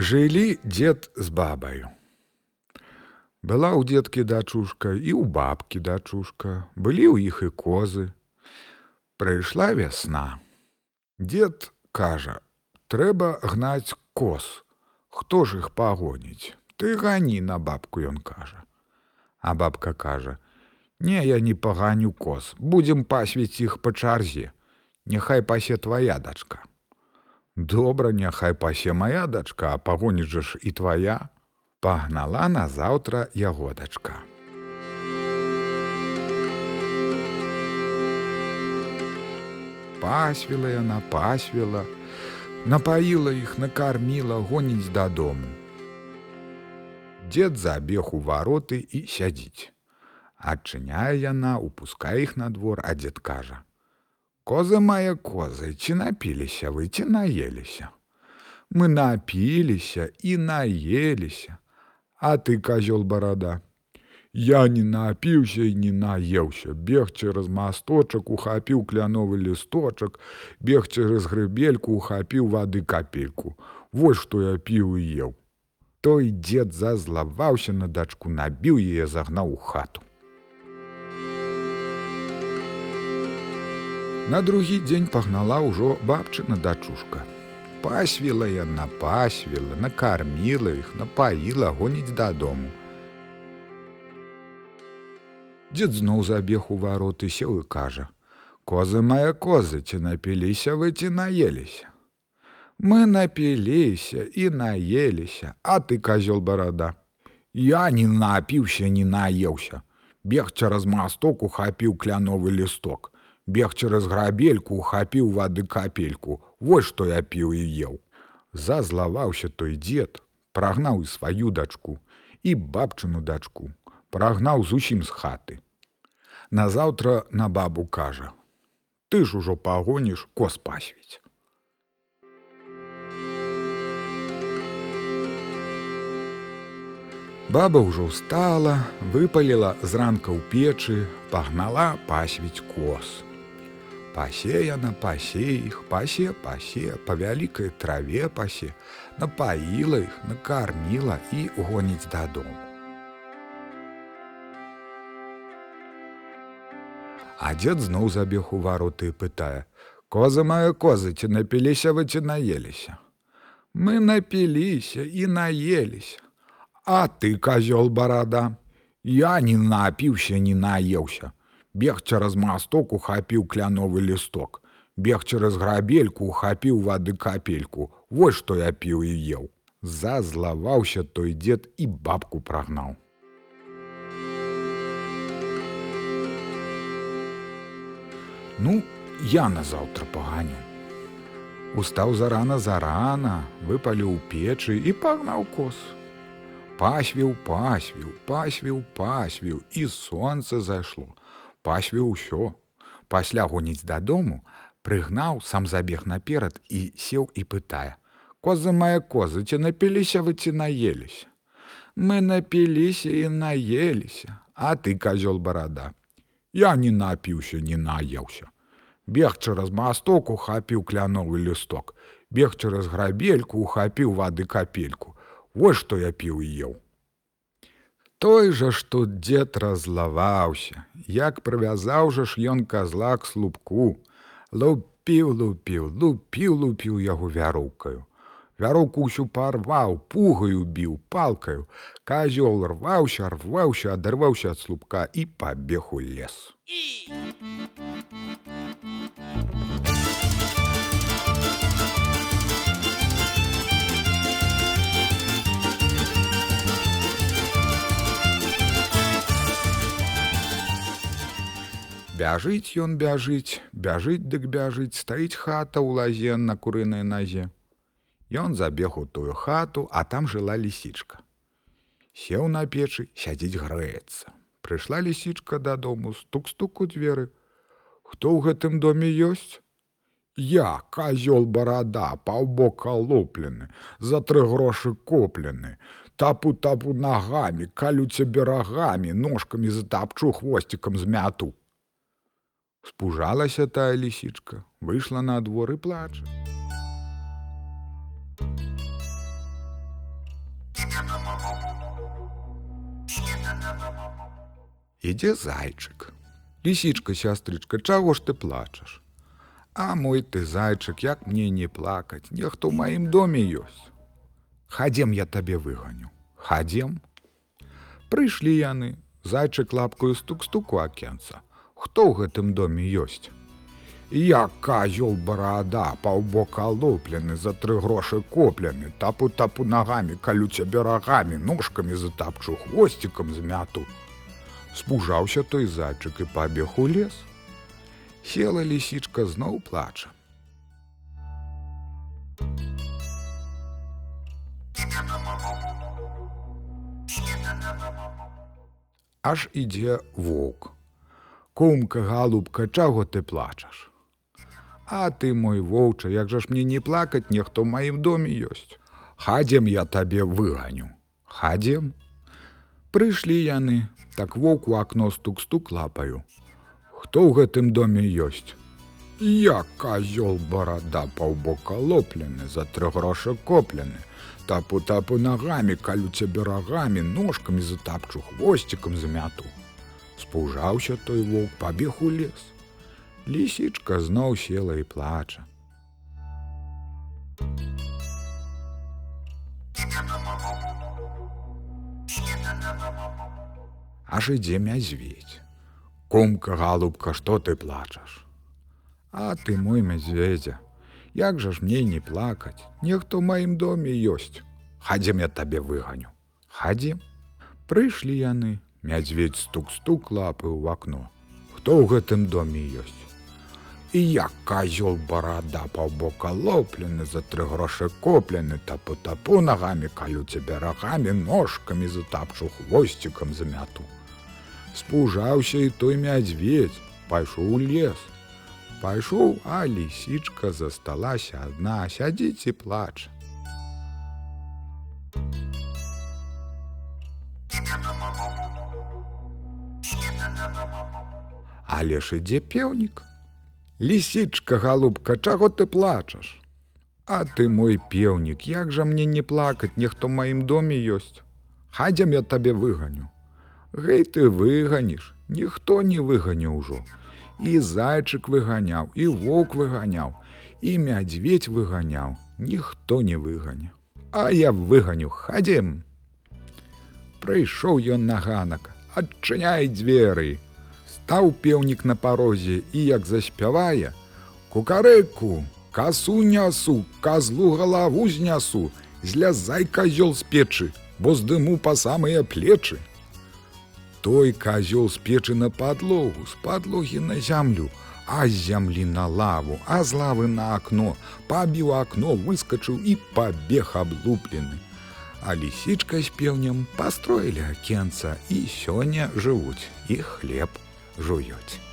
Жылі дзед з бабаю. Была ў дзедкі дачушка і ў бабкі дачушка, былі ў іх і козы. Прыйшла вясна. Дед кажа: трэба гнаць коз. Хто ж іх пагоніць? Ты гані на бабку ён кажа. А бабка кажа: « Не, я не паганю коз, будзем пасвіць іх па чарзе. Няхай пасе твоя дачка. Добра, няхай пасе моя дачка, а пагоніць жа ж і твоя, пагнала назаўтра яго дачка. Пасвіла яна пасвіла, напаіла іх, накарміла, гоніць дадому. Дед забег у вароты і сядзіць. Адчыняе яна, упускае іх на двор, а дзед кажа: « Коза мае козы, ці напіліся вы, ці наеліся. Мы напіліся і наеліся, А ты казёл барада. Я не напіўся і не наеўся, бег цераз масточак, ухапіў кляновы лісточак, бег цераз грыбельку, ухапіў вады капельку. Вось што я піў і еў. Той дзед зазлаваўся на дачку, набіў яе, загнаў у хату. На другі дзень пагнала ўжо бабчына дачушка. Пасвіла яна пасвіла, накарміла іх, напаіла, гоніць дадому. Дзед зноў забег у вароты сеў і кажа: « Козы мае козы, ці напіліся вы ці наеліся. Мы напіліся і наеліся, а ты казёл барада. Я не напіўся, не наеўся. Бег цераз масток ухапіў кляновы лісток. Бег цераз грабельку ухапіў вады капельку. Вось што я піў і еў. Зазлаваўся той дзед, прагнаў і сваю дачку і бабчыну дачку, прагнаў зусім з хаты. Назаўтра на бабу кажа: « Ты ж ужо пагоніш коз пасвіць. Баба ўжо ўстала, выпаліла зранка ў печы, пагнала пасвіць коз. Пасе яна пасе іх, пасе пасе, па вялікай траве пасе, напаіла іх, накарміла і гоніць дадому. А дзед зноў забег у вароты і пытае: « Коза мае козы, ці напіліся вы ці наеліся. Мы напіліся і наеліся. А ты казёл барада. Я не напіўся, не наеўся. Бег цераз масток ухапіў кляновы лісток. Бег цераз грабельку ухапіў вады капельку. Вось што я піў і еў. Зазлаваўся той дзед і бабку прагнаў. Ну, я назаўтра паганю. Устаў зарана зарана, выпаліў печы і пагнаў кос пасвіў пасвіў пасвіў пасвіў і сонца зайшло пасвіў усё. Пасля гоніць дадому прыгнаў сам забег наперад і сеў і пытае. Коза мае козы ці напіліся вы ці наеліся? Мы напіліся і наеліся. А ты казёл барада? Я не напіўся не наеўся бег цераз масток ухапіў кляновы лісток. Бег цераз грабельку ухапіў вады капельку. Вось што я піў і еў. Той жа ж тут дзед разлаваўся, як прывязаў жа ж ён казла к слупку, лупіў лупіў, лупіў лупіў яго вяроўкаю. Вяроўку ўсю парваў, пугаю біў палкаю, казёл рваўся, рваўся, адарваўся ад слупка і пабег у лес. Бяжыць ён бяжыць, бяжыць дык бяжыць, стаіць хата ў лазе на курынай назе. Ён забег у тую хату, а там жыла лісічка. Сеў на печы, сядзіць грэецца. Прыйшла лісічка дадому, стук-стук у дзверы. Хто ў гэтым доме ёсць? Я, казёл барада, паўбока луплены, за тры грошы куплены. Тапу-тапу нагамі, калю цябе рагамі, ножкамі затапчу хвосцікам змяту. Спужалася тая лісічка, выйшла на двор і плача. Ідзе зайчык. Лісічка, сястрычка, чаго ж ты плачаш? А мой ты зайчык, як мне не плакаць, нехто ў маім доме ёсць. Хадзем я табе выганю. Хадзем. Прыйшлі яны, зайчык лапкаю стук-стуку акенца. Хто ў гэтым доме ёсць? Я казёл барада, паўбока лоплены, за тры грошы коплены, тапу-тапу нагамі, калю цябе рагамі, ножкамі затапчу хвосцікам змяту. Спужаўся той зайчык і пабег у лес. Села лісічка зноў плача. Аж ідзе воўк. Кумка, галубка, чаго ты плачаш? А ты мой воўча, як жа ж мне не плакаць, нехто ў маім доме ёсць. Хадзем я табе выганю. Хадзем. Прыйшлі яны, так воўк у акно стук-стук лапаю. Хто ў гэтым доме ёсць? Я казёл барада паўбока лоплены, за тры грошы коплены. Тапу-тапу нагамі, калю цябе рагамі, ножкамі затапчу хвосцікам змяту. Спужаўся той воўк, пабег у лес. Лісічка зноў села і плача. Аж ідзе мядзведь. Кумка, галубка, што ты плачаш? А ты мой мядзведзя, Як жа ж мне не плакаць, Нехто ў маім доме ёсць. Хадзем я табе выганю. Хадзем. Прыйшлі яны, мядзведь стук-стук лапы ў акно. Хто ў гэтым доме ёсць? І як казёл барада паўбока лоплены, за тры грошы коплены, тапу-тапу нагамі, калю цябе рагамі, ножкамі затапчу хвосцікам замяту. Спужаўся і той мядзведь, пайшоў у лес. Пайшоў, а лісічка засталася адна, сядзіць і плач. Але ж ідзе пеўнік. Лісічка, галубка, чаго ты плачаш? А ты мой пеўнік, як жа мне не плакаць, нехто ў маім доме ёсць. Хадзем я табе выганю. Гэй ты выганіш, ніхто не выгане ўжо. І зайчык выганяў, і воўк выганяў, і мядзведь выганяў, ніхто не выгане. А я выганю, хадзем. Прыйшоў ён на ганак, адчыняй дзверы. Стаў пеўнік на парозе і як заспявае: Кукарэку, касу нясу, казлу галаву знясу, злязай казёл з печы, бо здыму па самыя плечы. Той казёл з печы на падлогу, з падлогі на зямлю, а з зямлі на лаву, а з лавы на акно, пабіў акно, выскачыў і пабег аблуплены. А лісічка з пеўнем пастроілі акенца і сёння жывуць і хлеб жуюць.